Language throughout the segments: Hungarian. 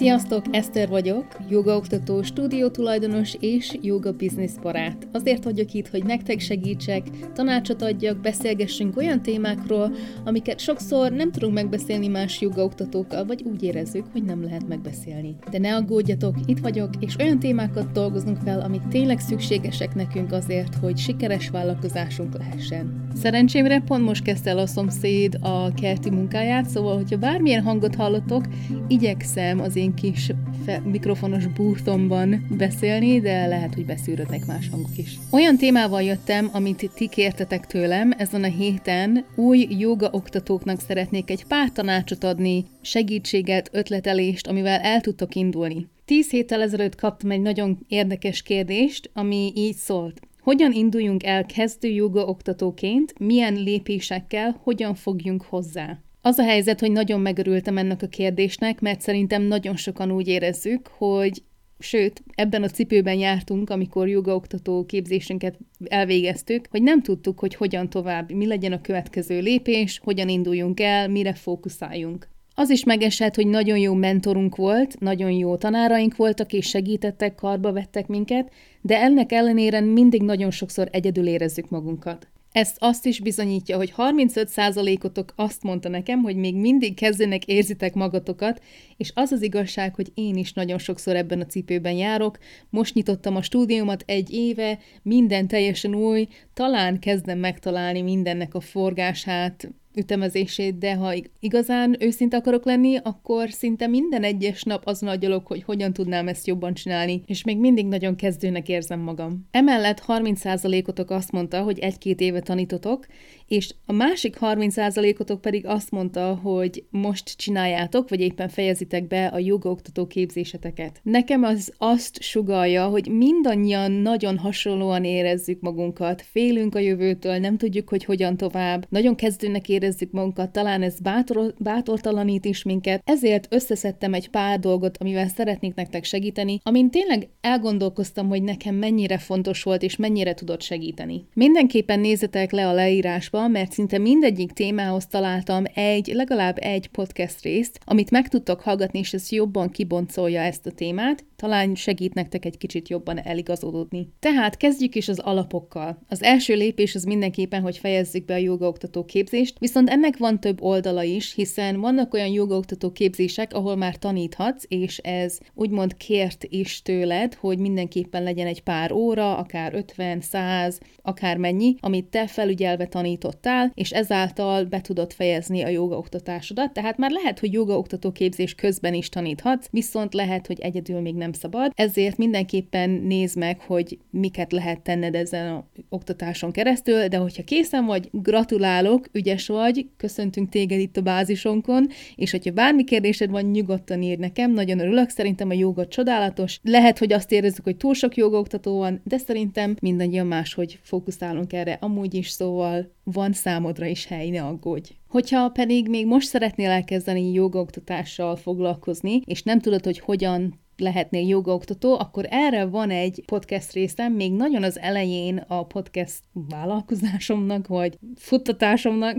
Sziasztok, Eszter vagyok, jogaoktató, stúdiótulajdonos és joga business barát. Azért vagyok itt, hogy nektek segítsek, tanácsot adjak, beszélgessünk olyan témákról, amiket sokszor nem tudunk megbeszélni más jogaoktatókkal, vagy úgy érezzük, hogy nem lehet megbeszélni. De ne aggódjatok, itt vagyok, és olyan témákat dolgozunk fel, amik tényleg szükségesek nekünk azért, hogy sikeres vállalkozásunk lehessen. Szerencsémre pont most kezdte el a szomszéd a kerti munkáját, szóval, hogyha bármilyen hangot hallottok, igyekszem az én kis fe- mikrofonos búrtomban beszélni, de lehet, hogy beszűrödnek más hangok is. Olyan témával jöttem, amit ti kértetek tőlem, ezen a héten új joga oktatóknak szeretnék egy pár tanácsot adni, segítséget, ötletelést, amivel el tudtok indulni. Tíz héttel ezelőtt kaptam egy nagyon érdekes kérdést, ami így szólt. Hogyan induljunk el kezdő joga oktatóként, milyen lépésekkel, hogyan fogjunk hozzá? Az a helyzet, hogy nagyon megörültem ennek a kérdésnek, mert szerintem nagyon sokan úgy érezzük, hogy Sőt, ebben a cipőben jártunk, amikor jogaoktató képzésünket elvégeztük, hogy nem tudtuk, hogy hogyan tovább, mi legyen a következő lépés, hogyan induljunk el, mire fókuszáljunk. Az is megesett, hogy nagyon jó mentorunk volt, nagyon jó tanáraink voltak, és segítettek, karba vettek minket, de ennek ellenére mindig nagyon sokszor egyedül érezzük magunkat. Ezt azt is bizonyítja, hogy 35%-otok azt mondta nekem, hogy még mindig kezdőnek érzitek magatokat, és az az igazság, hogy én is nagyon sokszor ebben a cipőben járok. Most nyitottam a stúdiómat egy éve, minden teljesen új, talán kezdem megtalálni mindennek a forgását, ütemezését, de ha igazán őszinte akarok lenni, akkor szinte minden egyes nap azon agyalok, hogy hogyan tudnám ezt jobban csinálni, és még mindig nagyon kezdőnek érzem magam. Emellett 30%-otok azt mondta, hogy egy-két éve tanítotok, és a másik 30%-otok pedig azt mondta, hogy most csináljátok, vagy éppen fejezitek be a jogaoktató képzéseteket. Nekem az azt sugalja, hogy mindannyian nagyon hasonlóan érezzük magunkat, félünk a jövőtől, nem tudjuk, hogy hogyan tovább, nagyon kezdőnek érezzük magunkat, talán ez bátor, bátortalanít is minket, ezért összeszedtem egy pár dolgot, amivel szeretnék nektek segíteni, amin tényleg elgondolkoztam, hogy nekem mennyire fontos volt, és mennyire tudott segíteni. Mindenképpen nézzetek le a leírásba, mert szinte mindegyik témához találtam egy, legalább egy podcast részt, amit meg tudtok hallgatni, és ez jobban kiboncolja ezt a témát, talán segít nektek egy kicsit jobban eligazodni. Tehát kezdjük is az alapokkal. Az első lépés az mindenképpen, hogy fejezzük be a jogaoktató képzést, viszont ennek van több oldala is, hiszen vannak olyan jogaoktató képzések, ahol már taníthatsz, és ez úgymond kért is tőled, hogy mindenképpen legyen egy pár óra, akár 50, 100, akár mennyi, amit te felügyelve tanítottál, és ezáltal be tudod fejezni a jogaoktatásodat. Tehát már lehet, hogy jogaoktató képzés közben is taníthatsz, viszont lehet, hogy egyedül még nem nem szabad, ezért mindenképpen nézd meg, hogy miket lehet tenned ezen a oktatáson keresztül, de hogyha készen vagy, gratulálok, ügyes vagy, köszöntünk téged itt a bázisonkon, és hogyha bármi kérdésed van, nyugodtan írd nekem, nagyon örülök, szerintem a joga csodálatos. Lehet, hogy azt érezzük, hogy túl sok jogaoktató van, de szerintem mindannyian máshogy fókuszálunk erre amúgy is, szóval van számodra is hely, ne aggódj. Hogyha pedig még most szeretnél elkezdeni jogaoktatással foglalkozni, és nem tudod, hogy hogyan lehetnél jogaoktató, akkor erre van egy podcast részem, még nagyon az elején a podcast vállalkozásomnak, vagy futtatásomnak,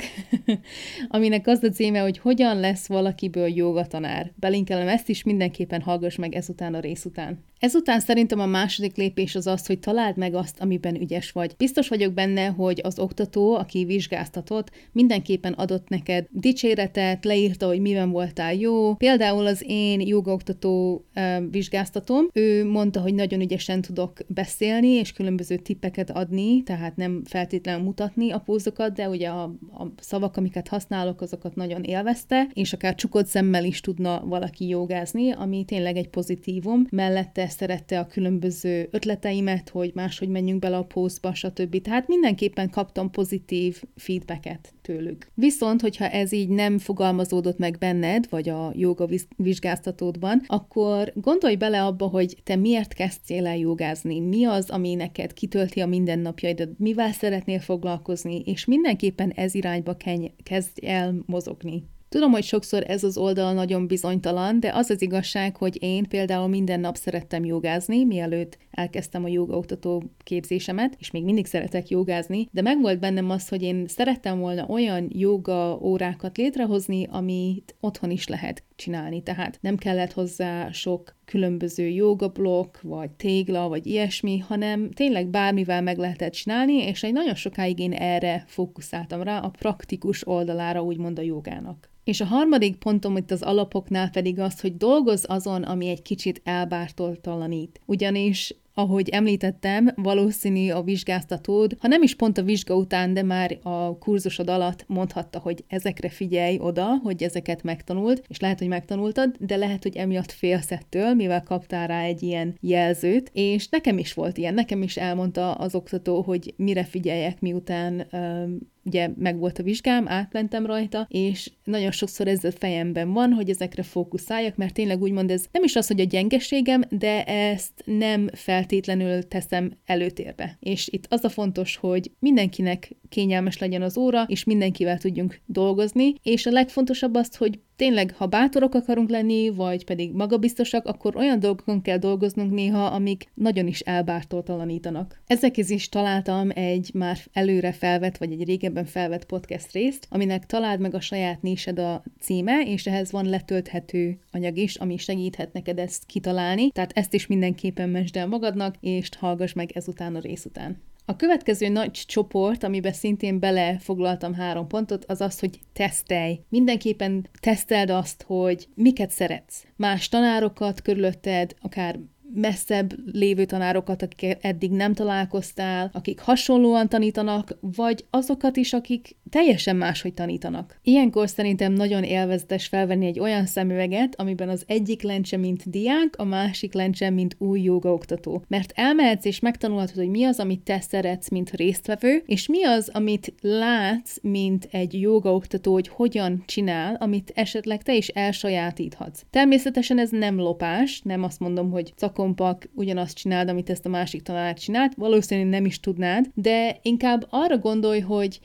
aminek az a címe, hogy hogyan lesz valakiből jogatanár. Belinkelem ezt is, mindenképpen hallgass meg ezután a rész után. Ezután szerintem a második lépés az az, hogy találd meg azt, amiben ügyes vagy. Biztos vagyok benne, hogy az oktató, aki vizsgáztatott, mindenképpen adott neked dicséretet, leírta, hogy miben voltál jó. Például az én jogaoktató vizsgáztatom, ő mondta, hogy nagyon ügyesen tudok beszélni, és különböző tippeket adni, tehát nem feltétlenül mutatni a pózokat, de ugye a, a szavak, amiket használok, azokat nagyon élvezte, és akár csukott szemmel is tudna valaki jogázni, ami tényleg egy pozitívum. Mellette szerette a különböző ötleteimet, hogy máshogy menjünk bele a pózba, stb. Tehát mindenképpen kaptam pozitív feedbacket tőlük. Viszont, hogyha ez így nem fogalmazódott meg benned, vagy a joga vizsgáztatódban, akkor gondolj bele abba, hogy te miért kezdtél el jogázni, mi az, ami neked kitölti a mindennapjaidat, mivel szeretnél foglalkozni, és mindenképpen ez irányba kezdj el mozogni. Tudom, hogy sokszor ez az oldal nagyon bizonytalan, de az az igazság, hogy én például minden nap szerettem jogázni, mielőtt elkezdtem a jogaoktató képzésemet, és még mindig szeretek jogázni, de megvolt bennem az, hogy én szerettem volna olyan joga órákat létrehozni, amit otthon is lehet csinálni. Tehát nem kellett hozzá sok különböző jogablokk, vagy tégla, vagy ilyesmi, hanem tényleg bármivel meg lehetett csinálni, és egy nagyon sokáig én erre fókuszáltam rá, a praktikus oldalára úgymond a jogának. És a harmadik pontom itt az alapoknál pedig az, hogy dolgoz azon, ami egy kicsit elbártoltalanít. Ugyanis ahogy említettem, valószínű a vizsgáztatód, ha nem is pont a vizsga után, de már a kurzusod alatt mondhatta, hogy ezekre figyelj oda, hogy ezeket megtanult, és lehet, hogy megtanultad, de lehet, hogy emiatt félsz ettől, mivel kaptál rá egy ilyen jelzőt, és nekem is volt ilyen, nekem is elmondta az oktató, hogy mire figyeljek, miután um, ugye meg volt a vizsgám, átmentem rajta, és nagyon sokszor ez a fejemben van, hogy ezekre fókuszáljak, mert tényleg úgymond ez nem is az, hogy a gyengeségem, de ezt nem feltétlenül teszem előtérbe. És itt az a fontos, hogy mindenkinek kényelmes legyen az óra, és mindenkivel tudjunk dolgozni, és a legfontosabb az, hogy tényleg, ha bátorok akarunk lenni, vagy pedig magabiztosak, akkor olyan dolgokon kell dolgoznunk néha, amik nagyon is elbártoltalanítanak. Ezekhez is találtam egy már előre felvett, vagy egy régebben felvett podcast részt, aminek találd meg a saját nésed a címe, és ehhez van letölthető anyag is, ami segíthet neked ezt kitalálni, tehát ezt is mindenképpen mesd el magadnak, és hallgass meg ezután a rész után. A következő nagy csoport, amiben szintén belefoglaltam három pontot, az az, hogy tesztelj. Mindenképpen teszteld azt, hogy miket szeretsz. Más tanárokat körülötted, akár messzebb lévő tanárokat, akik eddig nem találkoztál, akik hasonlóan tanítanak, vagy azokat is, akik teljesen máshogy tanítanak. Ilyenkor szerintem nagyon élvezetes felvenni egy olyan szemüveget, amiben az egyik lencse, mint diák, a másik lencse, mint új jogaoktató. Mert elmehetsz és megtanulhatod, hogy mi az, amit te szeretsz, mint résztvevő, és mi az, amit látsz, mint egy jogaoktató, hogy hogyan csinál, amit esetleg te is elsajátíthatsz. Természetesen ez nem lopás, nem azt mondom, hogy cakompak, ugyanazt csináld, amit ezt a másik tanár csinált, valószínűleg nem is tudnád, de inkább arra gondolj, hogy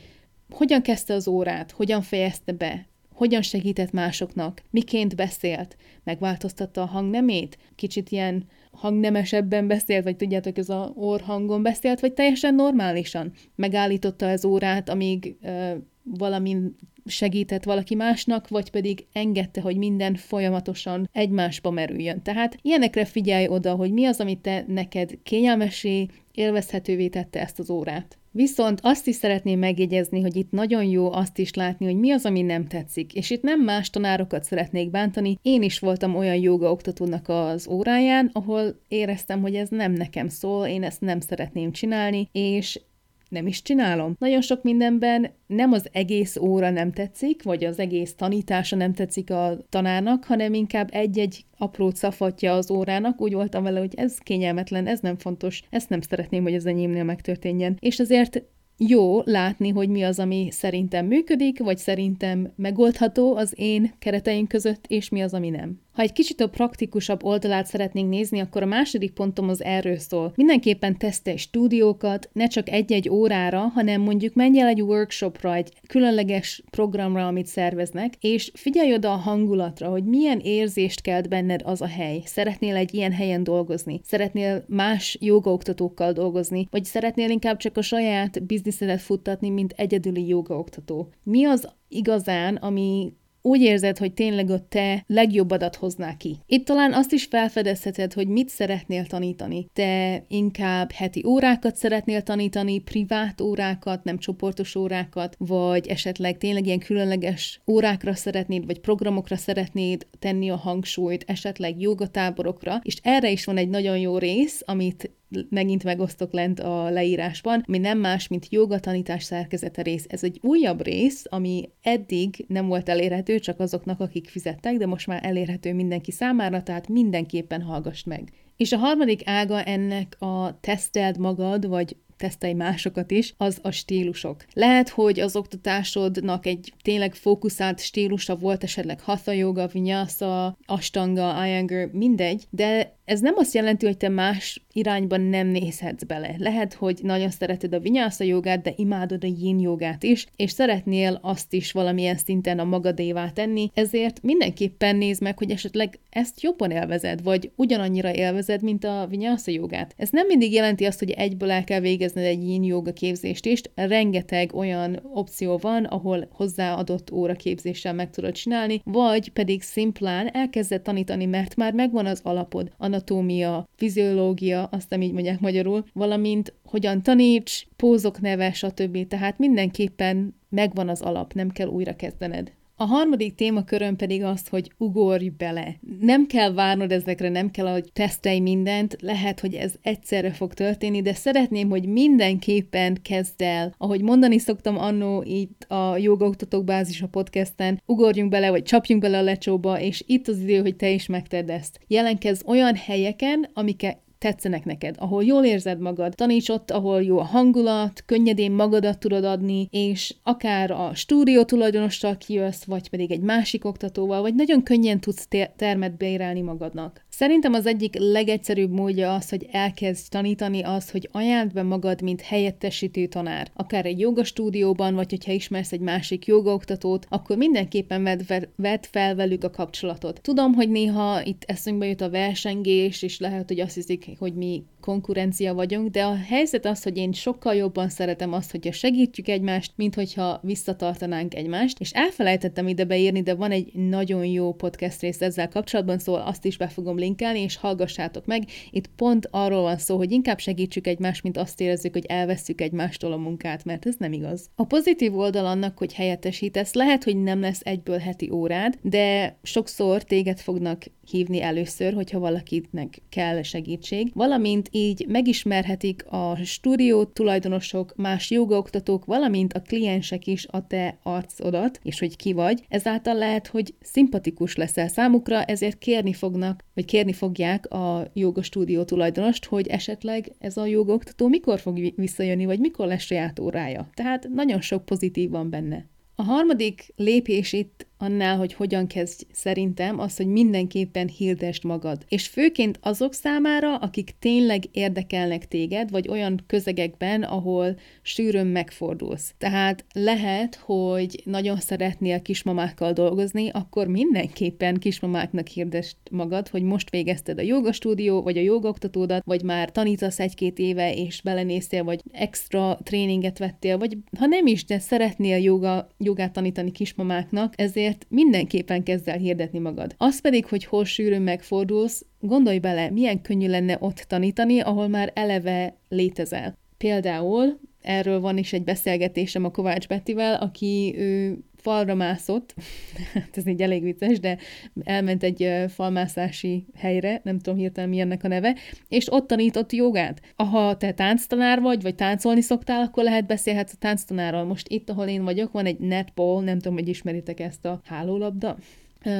hogyan kezdte az órát, hogyan fejezte be, hogyan segített másoknak, miként beszélt, megváltoztatta a hangnemét, kicsit ilyen hangnemesebben beszélt, vagy tudjátok, ez a orhangon beszélt, vagy teljesen normálisan. Megállította az órát, amíg ö, valamin segített valaki másnak, vagy pedig engedte, hogy minden folyamatosan egymásba merüljön. Tehát ilyenekre figyelj oda, hogy mi az, amit te neked kényelmesé, élvezhetővé tette ezt az órát. Viszont azt is szeretném megjegyezni, hogy itt nagyon jó azt is látni, hogy mi az, ami nem tetszik. És itt nem más tanárokat szeretnék bántani. Én is voltam olyan joga oktatónak az óráján, ahol éreztem, hogy ez nem nekem szól, én ezt nem szeretném csinálni, és nem is csinálom. Nagyon sok mindenben nem az egész óra nem tetszik, vagy az egész tanítása nem tetszik a tanárnak, hanem inkább egy-egy apró szafatja az órának. Úgy voltam vele, hogy ez kényelmetlen, ez nem fontos, ezt nem szeretném, hogy az enyémnél megtörténjen. És azért jó látni, hogy mi az, ami szerintem működik, vagy szerintem megoldható az én kereteim között, és mi az, ami nem. Ha egy kicsit a praktikusabb oldalát szeretnénk nézni, akkor a második pontom az erről szól. Mindenképpen tesztelj stúdiókat, ne csak egy-egy órára, hanem mondjuk menj el egy workshopra, egy különleges programra, amit szerveznek, és figyelj oda a hangulatra, hogy milyen érzést kelt benned az a hely. Szeretnél egy ilyen helyen dolgozni? Szeretnél más jogaoktatókkal dolgozni? Vagy szeretnél inkább csak a saját bizniszedet futtatni, mint egyedüli jogaoktató? Mi az igazán, ami úgy érzed, hogy tényleg a te legjobbadat hozná ki. Itt talán azt is felfedezheted, hogy mit szeretnél tanítani. Te inkább heti órákat szeretnél tanítani, privát órákat, nem csoportos órákat, vagy esetleg tényleg ilyen különleges órákra szeretnéd, vagy programokra szeretnéd tenni a hangsúlyt, esetleg jogatáborokra, és erre is van egy nagyon jó rész, amit megint megosztok lent a leírásban, ami nem más, mint joga tanítás szerkezete rész. Ez egy újabb rész, ami eddig nem volt elérhető csak azoknak, akik fizettek, de most már elérhető mindenki számára, tehát mindenképpen hallgass meg. És a harmadik ága ennek a teszteld magad, vagy tesztelj másokat is, az a stílusok. Lehet, hogy az oktatásodnak egy tényleg fókuszált stílusa volt esetleg hatha yoga, vinyasa, astanga, iyengar, mindegy, de ez nem azt jelenti, hogy te más irányban nem nézhetsz bele. Lehet, hogy nagyon szereted a vinyásza jogát, de imádod a yin jogát is, és szeretnél azt is valamilyen szinten a magadévá tenni, ezért mindenképpen nézd meg, hogy esetleg ezt jobban élvezed, vagy ugyanannyira élvezed, mint a vinyásza jogát. Ez nem mindig jelenti azt, hogy egyből el kell végezned egy yin joga képzést is, rengeteg olyan opció van, ahol hozzáadott óra képzéssel meg tudod csinálni, vagy pedig szimplán elkezded tanítani, mert már megvan az alapod, anatómia, fiziológia, azt nem így mondják magyarul, valamint hogyan taníts, pózok neve, stb. Tehát mindenképpen megvan az alap, nem kell újra kezdened. A harmadik témakörön pedig az, hogy ugorj bele. Nem kell várnod ezekre, nem kell, hogy tesztelj mindent, lehet, hogy ez egyszerre fog történni, de szeretném, hogy mindenképpen kezd el. Ahogy mondani szoktam annó itt a jogaoktatók bázis a podcasten, ugorjunk bele, vagy csapjunk bele a lecsóba, és itt az idő, hogy te is megtedd ezt. Jelenkezz olyan helyeken, amiket tetszenek neked, ahol jól érzed magad, taníts ott, ahol jó a hangulat, könnyedén magadat tudod adni, és akár a stúdió tulajdonossal kijössz, vagy pedig egy másik oktatóval, vagy nagyon könnyen tudsz termet bérelni magadnak. Szerintem az egyik legegyszerűbb módja az, hogy elkezd tanítani az, hogy ajánld be magad, mint helyettesítő tanár. Akár egy joga stúdióban, vagy hogyha ismersz egy másik jogaoktatót, akkor mindenképpen vedd, vedd fel velük a kapcsolatot. Tudom, hogy néha itt eszünkbe jut a versengés, és lehet, hogy azt hiszik, hogy mi konkurencia vagyunk, de a helyzet az, hogy én sokkal jobban szeretem azt, hogyha segítjük egymást, mint hogyha visszatartanánk egymást, és elfelejtettem ide beírni, de van egy nagyon jó podcast rész ezzel kapcsolatban, szóval azt is be fogom linkelni, és hallgassátok meg. Itt pont arról van szó, hogy inkább segítsük egymást, mint azt érezzük, hogy elveszük egymástól a munkát, mert ez nem igaz. A pozitív oldal annak, hogy helyettesítesz, lehet, hogy nem lesz egyből heti órád, de sokszor téged fognak hívni először, hogyha valakinek kell segítség, valamint így megismerhetik a stúdió tulajdonosok, más jogaoktatók, valamint a kliensek is a te arcodat, és hogy ki vagy. Ezáltal lehet, hogy szimpatikus leszel számukra, ezért kérni fognak, vagy kérni fogják a joga stúdió tulajdonost, hogy esetleg ez a jogaoktató mikor fog visszajönni, vagy mikor lesz saját órája. Tehát nagyon sok pozitív van benne. A harmadik lépés itt annál, hogy hogyan kezdj szerintem, az, hogy mindenképpen hirdest magad. És főként azok számára, akik tényleg érdekelnek téged, vagy olyan közegekben, ahol sűrűn megfordulsz. Tehát lehet, hogy nagyon szeretnél kismamákkal dolgozni, akkor mindenképpen kismamáknak hirdest magad, hogy most végezted a joga stúdió, vagy a jogoktatódat, vagy már tanítasz egy-két éve, és belenéztél, vagy extra tréninget vettél, vagy ha nem is, de szeretnél joga, jogát tanítani kismamáknak, ezért ezért mindenképpen kezd el hirdetni magad. Az pedig, hogy hol sűrűn megfordulsz, gondolj bele, milyen könnyű lenne ott tanítani, ahol már eleve létezel. Például erről van is egy beszélgetésem a Kovács Bettivel, aki ő falra mászott, hát ez így elég vicces, de elment egy falmászási helyre, nem tudom hirtelen mi a neve, és ott tanított jogát. Ha te tánctanár vagy, vagy táncolni szoktál, akkor lehet beszélhetsz a tánctanárral. Most itt, ahol én vagyok, van egy netball, nem tudom, hogy ismeritek ezt a hálólabda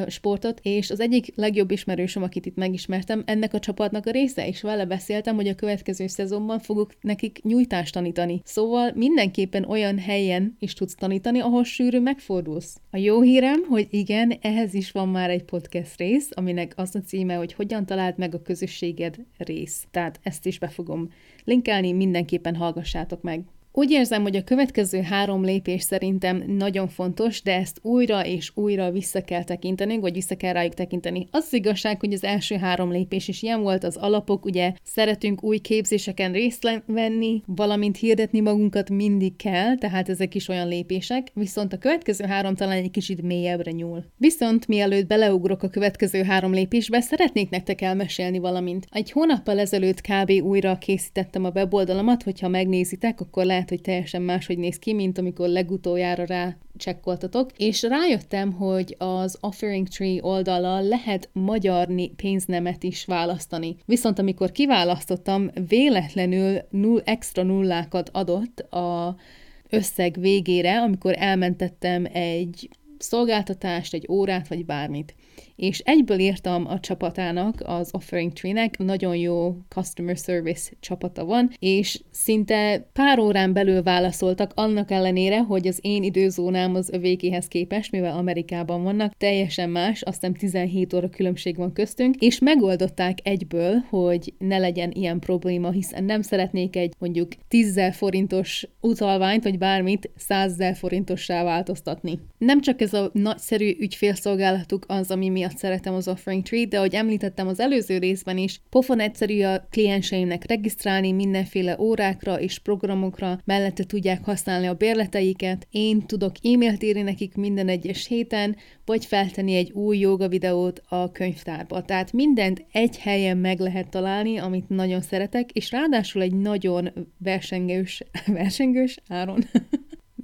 sportot, és az egyik legjobb ismerősöm, akit itt megismertem, ennek a csapatnak a része, és vele beszéltem, hogy a következő szezonban fogok nekik nyújtást tanítani. Szóval mindenképpen olyan helyen is tudsz tanítani, ahol sűrű megfordulsz. A jó hírem, hogy igen, ehhez is van már egy podcast rész, aminek az a címe, hogy hogyan talált meg a közösséged rész. Tehát ezt is be fogom linkelni, mindenképpen hallgassátok meg. Úgy érzem, hogy a következő három lépés szerintem nagyon fontos, de ezt újra és újra vissza kell tekinteni, vagy vissza kell rájuk tekinteni. Az, az igazság, hogy az első három lépés is ilyen volt, az alapok, ugye szeretünk új képzéseken részt venni, valamint hirdetni magunkat mindig kell, tehát ezek is olyan lépések, viszont a következő három talán egy kicsit mélyebbre nyúl. Viszont mielőtt beleugrok a következő három lépésbe, szeretnék nektek elmesélni valamint. Egy hónappal ezelőtt kb. újra készítettem a weboldalamat, hogyha megnézitek, akkor lehet lehet, hogy teljesen máshogy néz ki, mint amikor legutoljára rá csekkoltatok, és rájöttem, hogy az Offering Tree oldala lehet magyar pénznemet is választani. Viszont amikor kiválasztottam, véletlenül null, extra nullákat adott a összeg végére, amikor elmentettem egy szolgáltatást, egy órát, vagy bármit és egyből írtam a csapatának, az Offering Tree-nek, nagyon jó customer service csapata van, és szinte pár órán belül válaszoltak, annak ellenére, hogy az én időzónám az övékéhez képest, mivel Amerikában vannak, teljesen más, aztán 17 óra különbség van köztünk, és megoldották egyből, hogy ne legyen ilyen probléma, hiszen nem szeretnék egy mondjuk 10 forintos utalványt, vagy bármit 100 forintossá változtatni. Nem csak ez a nagyszerű ügyfélszolgálatuk az, ami mi miatt szeretem az Offering Tree, de ahogy említettem az előző részben is, pofon egyszerű a klienseimnek regisztrálni mindenféle órákra és programokra, mellette tudják használni a bérleteiket, én tudok e-mailt írni nekik minden egyes héten, vagy feltenni egy új joga videót a könyvtárba. Tehát mindent egy helyen meg lehet találni, amit nagyon szeretek, és ráadásul egy nagyon versengős, versengős áron.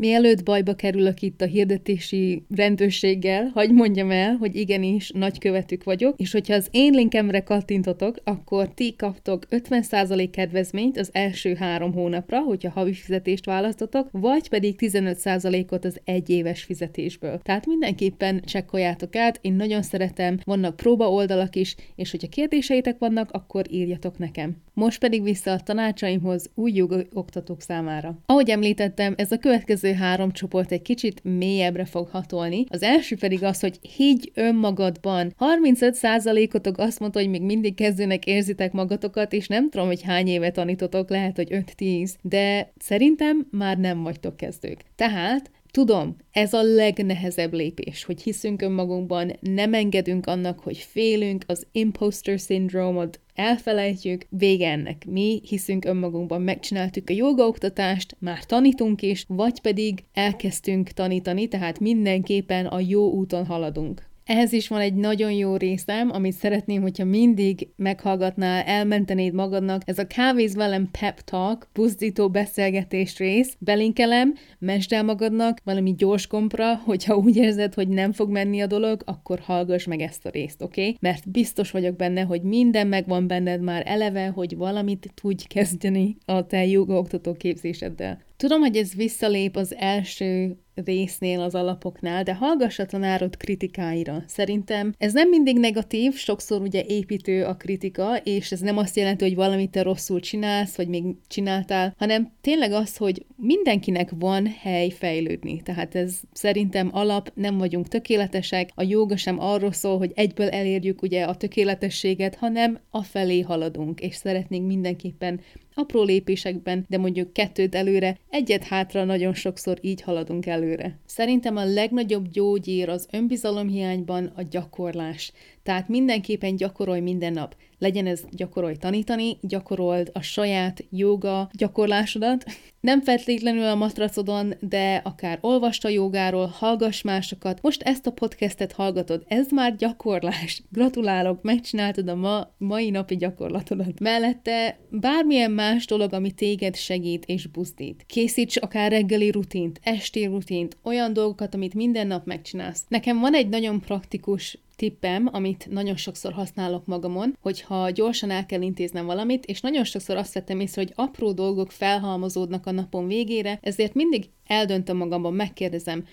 Mielőtt bajba kerülök itt a hirdetési rendőrséggel, hagy mondjam el, hogy igenis nagykövetük vagyok, és hogyha az én linkemre kattintotok, akkor ti kaptok 50% kedvezményt az első három hónapra, hogyha havi fizetést választotok, vagy pedig 15%-ot az egyéves fizetésből. Tehát mindenképpen csekkoljátok át, én nagyon szeretem, vannak próba oldalak is, és hogyha kérdéseitek vannak, akkor írjatok nekem. Most pedig vissza a tanácsaimhoz új jogoktatók számára. Ahogy említettem, ez a következő három csoport egy kicsit mélyebbre fog hatolni. Az első pedig az, hogy higgy önmagadban. 35%-otok azt mondta, hogy még mindig kezdőnek érzitek magatokat, és nem tudom, hogy hány éve tanítotok, lehet, hogy 5-10, de szerintem már nem vagytok kezdők. Tehát Tudom, ez a legnehezebb lépés, hogy hiszünk önmagunkban, nem engedünk annak, hogy félünk, az imposter syndrome elfelejtjük, vége ennek. Mi hiszünk önmagunkban, megcsináltuk a jogaoktatást, már tanítunk is, vagy pedig elkezdtünk tanítani, tehát mindenképpen a jó úton haladunk. Ehhez is van egy nagyon jó részem, amit szeretném, hogyha mindig meghallgatnál, elmentenéd magadnak. Ez a Kávéz velem pep talk, buzdító beszélgetés rész. Belinkelem, mesd el magadnak valami gyors kompra, hogyha úgy érzed, hogy nem fog menni a dolog, akkor hallgass meg ezt a részt, oké? Okay? Mert biztos vagyok benne, hogy minden megvan benned már eleve, hogy valamit tudj kezdeni a te joga oktató képzéseddel. Tudom, hogy ez visszalép az első résznél az alapoknál, de hallgass a tanárod kritikáira. Szerintem ez nem mindig negatív, sokszor ugye építő a kritika, és ez nem azt jelenti, hogy valamit te rosszul csinálsz, vagy még csináltál, hanem tényleg az, hogy mindenkinek van hely fejlődni. Tehát ez szerintem alap, nem vagyunk tökéletesek, a joga sem arról szól, hogy egyből elérjük ugye a tökéletességet, hanem a felé haladunk, és szeretnénk mindenképpen apró lépésekben, de mondjuk kettőt előre, egyet hátra nagyon sokszor így haladunk előre. Szerintem a legnagyobb gyógyír az önbizalomhiányban a gyakorlás. Tehát mindenképpen gyakorolj minden nap. Legyen ez gyakorolj tanítani, gyakorold a saját joga gyakorlásodat. Nem feltétlenül a matracodon, de akár olvasta jogáról, hallgass másokat. Most ezt a podcastet hallgatod, ez már gyakorlás. Gratulálok, megcsináltad a ma, mai napi gyakorlatodat. Mellette bármilyen más dolog, ami téged segít és buzdít. Készíts akár reggeli rutint, esti rutint, olyan dolgokat, amit minden nap megcsinálsz. Nekem van egy nagyon praktikus tippem, amit nagyon sokszor használok magamon, hogyha gyorsan el kell intéznem valamit, és nagyon sokszor azt vettem észre, hogy apró dolgok felhalmozódnak a napon végére, ezért mindig eldöntöm magamban, megkérdezem,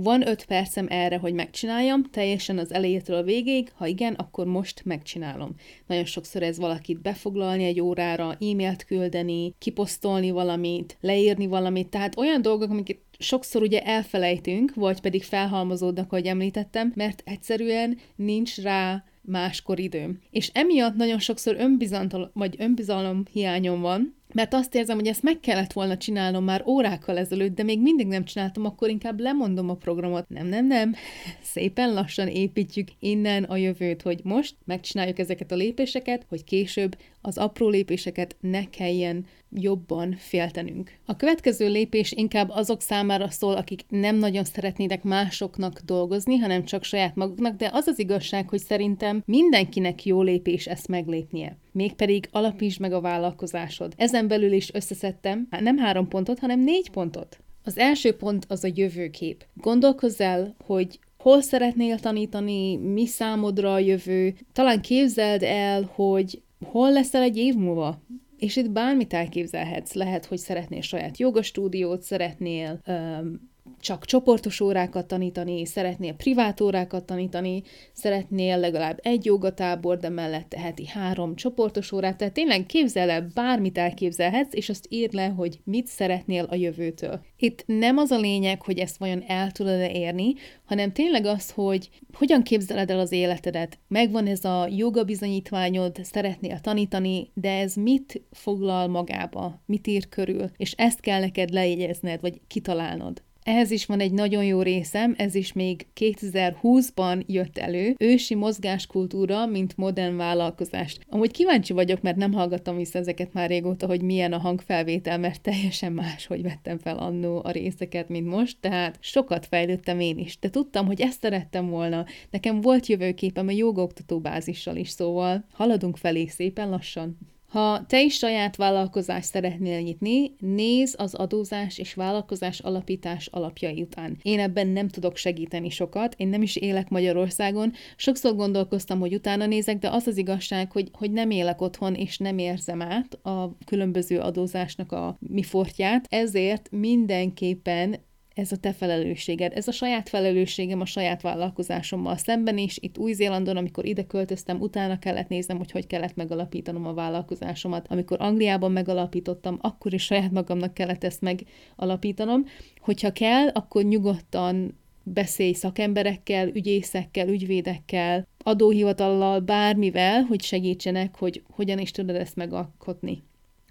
van öt percem erre, hogy megcsináljam, teljesen az elejétől a végéig, ha igen, akkor most megcsinálom. Nagyon sokszor ez valakit befoglalni egy órára, e-mailt küldeni, kiposztolni valamit, leírni valamit, tehát olyan dolgok, amiket sokszor ugye elfelejtünk, vagy pedig felhalmozódnak, ahogy említettem, mert egyszerűen nincs rá máskor időm. És emiatt nagyon sokszor önbizalom, vagy önbizalom hiányom van, mert azt érzem, hogy ezt meg kellett volna csinálnom már órákkal ezelőtt, de még mindig nem csináltam, akkor inkább lemondom a programot. Nem, nem, nem. Szépen lassan építjük innen a jövőt, hogy most megcsináljuk ezeket a lépéseket, hogy később az apró lépéseket ne kelljen jobban féltenünk. A következő lépés inkább azok számára szól, akik nem nagyon szeretnének másoknak dolgozni, hanem csak saját maguknak, de az az igazság, hogy szerintem mindenkinek jó lépés ezt meglépnie. Mégpedig alapítsd meg a vállalkozásod. Ezen belül is összeszedtem hát nem három pontot, hanem négy pontot. Az első pont az a jövőkép. Gondolkozz el, hogy hol szeretnél tanítani, mi számodra a jövő. Talán képzeld el, hogy hol leszel egy év múlva, és itt bármit elképzelhetsz. Lehet, hogy szeretnél saját jogastúdiót, szeretnél um, csak csoportos órákat tanítani, szeretnél privát órákat tanítani, szeretnél legalább egy jogatábor, de mellette heti három csoportos órát, tehát tényleg képzel el, bármit elképzelhetsz, és azt írd le, hogy mit szeretnél a jövőtől. Itt nem az a lényeg, hogy ezt vajon el tudod-e érni, hanem tényleg az, hogy hogyan képzeled el az életedet. Megvan ez a joga bizonyítványod, szeretnél tanítani, de ez mit foglal magába, mit ír körül, és ezt kell neked lejegyezned, vagy kitalálnod. Ehhez is van egy nagyon jó részem, ez is még 2020-ban jött elő, ősi mozgáskultúra, mint modern vállalkozás. Amúgy kíváncsi vagyok, mert nem hallgattam vissza ezeket már régóta, hogy milyen a hangfelvétel, mert teljesen más, hogy vettem fel annó a részeket, mint most, tehát sokat fejlődtem én is, de tudtam, hogy ezt szerettem volna. Nekem volt jövőképem a jogaoktató bázissal is, szóval haladunk felé szépen lassan. Ha te is saját vállalkozást szeretnél nyitni, néz az adózás és vállalkozás alapítás alapjai után. Én ebben nem tudok segíteni sokat, én nem is élek Magyarországon, sokszor gondolkoztam, hogy utána nézek, de az az igazság, hogy, hogy nem élek otthon, és nem érzem át a különböző adózásnak a mi fortját, ezért mindenképpen ez a te felelősséged, ez a saját felelősségem a saját vállalkozásommal szemben is. Itt Új-Zélandon, amikor ide költöztem, utána kellett néznem, hogy hogy kellett megalapítanom a vállalkozásomat. Amikor Angliában megalapítottam, akkor is saját magamnak kellett ezt megalapítanom. Hogyha kell, akkor nyugodtan beszélj szakemberekkel, ügyészekkel, ügyvédekkel, adóhivatallal, bármivel, hogy segítsenek, hogy hogyan is tudod ezt megalkotni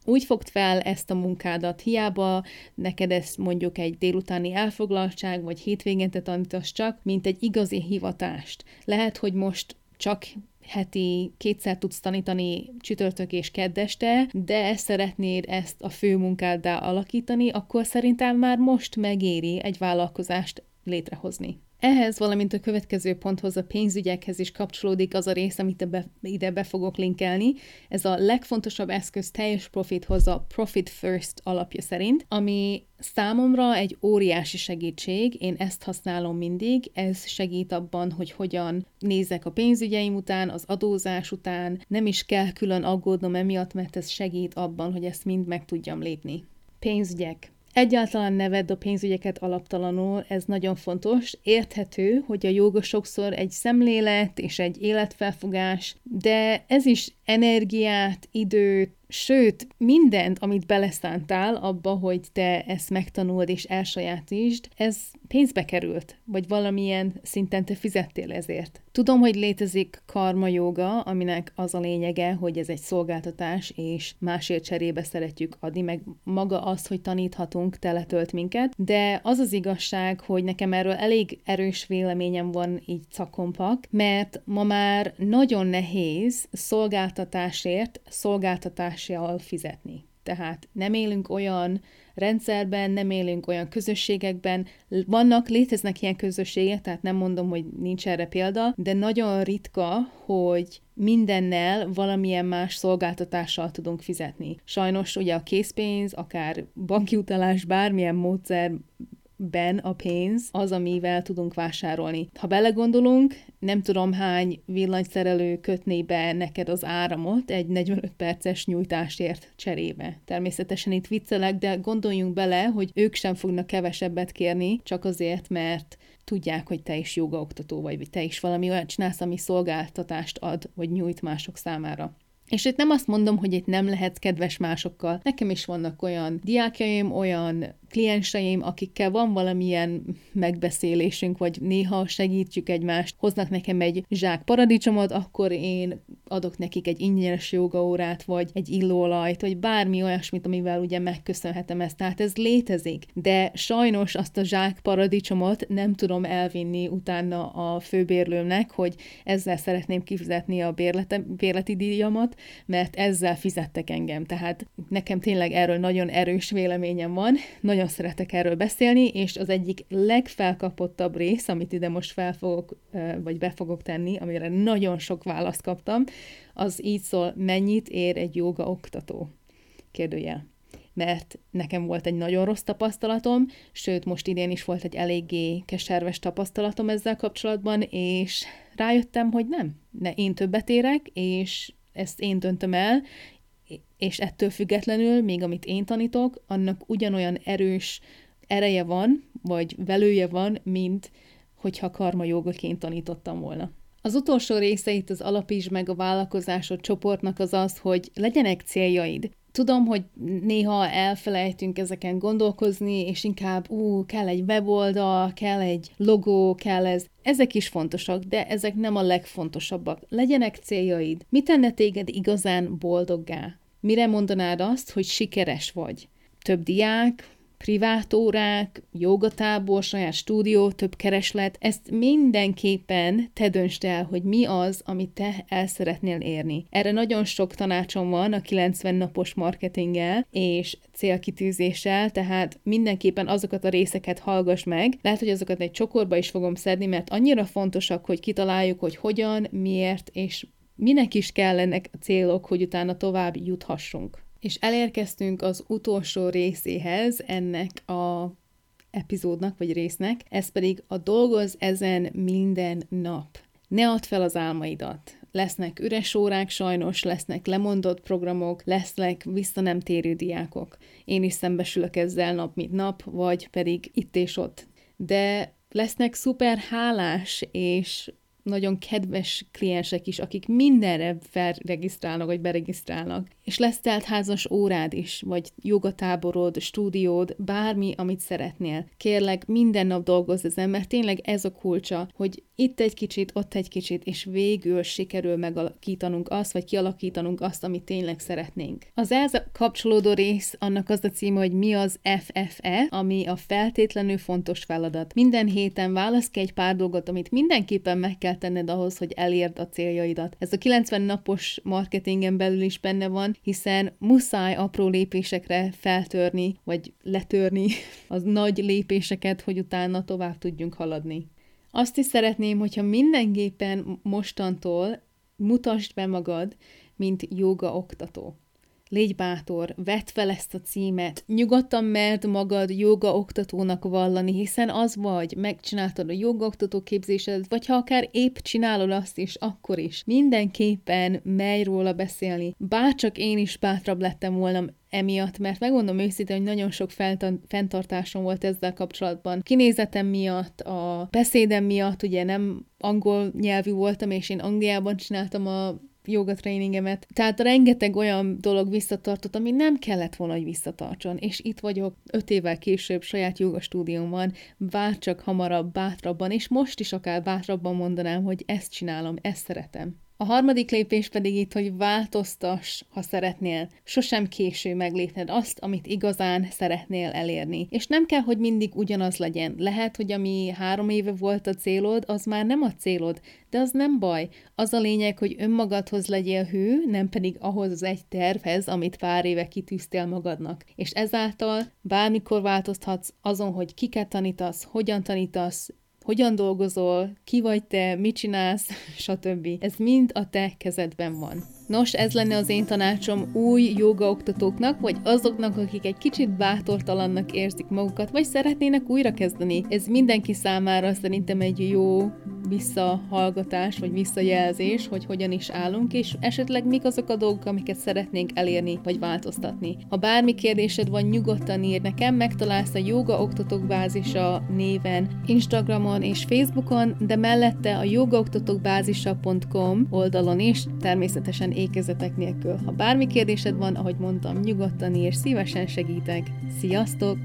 úgy fogd fel ezt a munkádat, hiába neked ez mondjuk egy délutáni elfoglaltság, vagy hétvégente tanítasz csak, mint egy igazi hivatást. Lehet, hogy most csak heti kétszer tudsz tanítani csütörtök és keddeste, de szeretnéd ezt a fő munkáddá alakítani, akkor szerintem már most megéri egy vállalkozást létrehozni. Ehhez, valamint a következő ponthoz, a pénzügyekhez is kapcsolódik az a rész, amit ide be fogok linkelni. Ez a legfontosabb eszköz teljes profithoz a Profit First alapja szerint, ami számomra egy óriási segítség, én ezt használom mindig, ez segít abban, hogy hogyan nézek a pénzügyeim után, az adózás után, nem is kell külön aggódnom emiatt, mert ez segít abban, hogy ezt mind meg tudjam lépni. Pénzügyek. Egyáltalán ne vedd a pénzügyeket alaptalanul, ez nagyon fontos. Érthető, hogy a joga sokszor egy szemlélet és egy életfelfogás, de ez is energiát, időt, sőt, mindent, amit beleszántál abba, hogy te ezt megtanuld és elsajátítsd, ez pénzbe került, vagy valamilyen szinten te fizettél ezért. Tudom, hogy létezik karma joga, aminek az a lényege, hogy ez egy szolgáltatás, és másért cserébe szeretjük adni, meg maga az, hogy taníthatunk, teletölt minket, de az az igazság, hogy nekem erről elég erős véleményem van így cakompak, mert ma már nagyon nehéz szolgáltatásért szolgáltatással fizetni. Tehát nem élünk olyan rendszerben, nem élünk olyan közösségekben. Vannak, léteznek ilyen közösségek, tehát nem mondom, hogy nincs erre példa, de nagyon ritka, hogy mindennel valamilyen más szolgáltatással tudunk fizetni. Sajnos ugye a készpénz, akár banki utalás, bármilyen módszer ben a pénz az, amivel tudunk vásárolni. Ha belegondolunk, nem tudom hány villanyszerelő kötné be neked az áramot egy 45 perces nyújtásért cserébe. Természetesen itt viccelek, de gondoljunk bele, hogy ők sem fognak kevesebbet kérni, csak azért, mert tudják, hogy te is jogaoktató vagy, vagy te is valami olyan csinálsz, ami szolgáltatást ad, vagy nyújt mások számára. És itt nem azt mondom, hogy itt nem lehet kedves másokkal. Nekem is vannak olyan diákjaim, olyan klienseim, akikkel van valamilyen megbeszélésünk, vagy néha segítjük egymást, hoznak nekem egy zsák paradicsomot, akkor én adok nekik egy ingyenes jogaórát, vagy egy illóolajt, vagy bármi olyasmit, amivel ugye megköszönhetem ezt. Tehát ez létezik. De sajnos azt a zsák paradicsomot nem tudom elvinni utána a főbérlőmnek, hogy ezzel szeretném kifizetni a bérlete, bérleti díjamat, mert ezzel fizettek engem. Tehát nekem tényleg erről nagyon erős véleményem van, nagyon szeretek erről beszélni, és az egyik legfelkapottabb rész, amit ide most fel fogok, vagy be fogok tenni, amire nagyon sok választ kaptam, az így szól, mennyit ér egy joga oktató? Kérdőjel mert nekem volt egy nagyon rossz tapasztalatom, sőt, most idén is volt egy eléggé keserves tapasztalatom ezzel kapcsolatban, és rájöttem, hogy nem, ne, én többet érek, és ezt én döntöm el, és ettől függetlenül, még amit én tanítok, annak ugyanolyan erős ereje van, vagy velője van, mint hogyha karma jogaként tanítottam volna. Az utolsó része itt az alapíts meg a vállalkozásod csoportnak az az, hogy legyenek céljaid. Tudom, hogy néha elfelejtünk ezeken gondolkozni, és inkább, ú, kell egy weboldal, kell egy logó, kell ez. Ezek is fontosak, de ezek nem a legfontosabbak. Legyenek céljaid. Mi tenne téged igazán boldoggá? Mire mondanád azt, hogy sikeres vagy? Több diák, privát órák, jogatábor, saját stúdió, több kereslet, ezt mindenképpen te döntsd el, hogy mi az, amit te el szeretnél érni. Erre nagyon sok tanácsom van a 90 napos marketinggel és célkitűzéssel, tehát mindenképpen azokat a részeket hallgass meg. Lehet, hogy azokat egy csokorba is fogom szedni, mert annyira fontosak, hogy kitaláljuk, hogy hogyan, miért, és minek is kell ennek a célok, hogy utána tovább juthassunk. És elérkeztünk az utolsó részéhez ennek a epizódnak vagy résznek, ez pedig a dolgoz ezen minden nap. Ne add fel az álmaidat. Lesznek üres órák sajnos, lesznek lemondott programok, lesznek vissza nem térő diákok. Én is szembesülök ezzel nap mint nap, vagy pedig itt és ott. De lesznek szuper hálás és nagyon kedves kliensek is, akik mindenre felregisztrálnak, vagy beregisztrálnak. És lesz teltházas órád is, vagy jogatáborod, stúdiód, bármi, amit szeretnél. Kérlek, minden nap dolgozz ezen, mert tényleg ez a kulcsa, hogy itt egy kicsit, ott egy kicsit, és végül sikerül megalakítanunk azt, vagy kialakítanunk azt, amit tényleg szeretnénk. Az ez kapcsolódó rész, annak az a címe, hogy mi az FFE, ami a feltétlenül fontos feladat. Minden héten válasz ki egy pár dolgot, amit mindenképpen meg kell tenned ahhoz, hogy elérd a céljaidat. Ez a 90 napos marketingen belül is benne van, hiszen muszáj apró lépésekre feltörni, vagy letörni az nagy lépéseket, hogy utána tovább tudjunk haladni. Azt is szeretném, hogyha mindenképpen mostantól mutasd be magad, mint joga oktató. Légy bátor, vedd fel ezt a címet, nyugodtan merd magad joga oktatónak vallani, hiszen az vagy, megcsináltad a joga oktató képzésedet, vagy ha akár épp csinálod azt is, akkor is. Mindenképpen merj róla beszélni. Bárcsak én is bátrabb lettem volna emiatt, mert megmondom őszintén, hogy nagyon sok fenntartásom volt ezzel kapcsolatban. Kinézetem miatt, a beszédem miatt, ugye nem angol nyelvű voltam, és én Angliában csináltam a joga tréningemet. Tehát rengeteg olyan dolog visszatartott, ami nem kellett volna, hogy visszatartson. És itt vagyok öt évvel később saját joga stúdiómban, bárcsak hamarabb, bátrabban, és most is akár bátrabban mondanám, hogy ezt csinálom, ezt szeretem. A harmadik lépés pedig itt, hogy változtass, ha szeretnél. Sosem késő meglépned azt, amit igazán szeretnél elérni. És nem kell, hogy mindig ugyanaz legyen. Lehet, hogy ami három éve volt a célod, az már nem a célod, de az nem baj. Az a lényeg, hogy önmagadhoz legyél hű, nem pedig ahhoz az egy tervhez, amit pár éve kitűztél magadnak. És ezáltal bármikor változhatsz azon, hogy kiket tanítasz, hogyan tanítasz, hogyan dolgozol, ki vagy te, mit csinálsz, stb. Ez mind a te kezedben van. Nos, ez lenne az én tanácsom új jogaoktatóknak, vagy azoknak, akik egy kicsit bátortalannak érzik magukat, vagy szeretnének újrakezdeni. Ez mindenki számára szerintem egy jó visszahallgatás, vagy visszajelzés, hogy hogyan is állunk, és esetleg mik azok a dolgok, amiket szeretnénk elérni, vagy változtatni. Ha bármi kérdésed van, nyugodtan ír nekem, megtalálsz a Yoga Oktatók Bázisa néven Instagramon és Facebookon, de mellette a yogaoktatókbázisa.com oldalon is, természetesen ékezetek nélkül. Ha bármi kérdésed van, ahogy mondtam, nyugodtan ír, szívesen segítek. Sziasztok!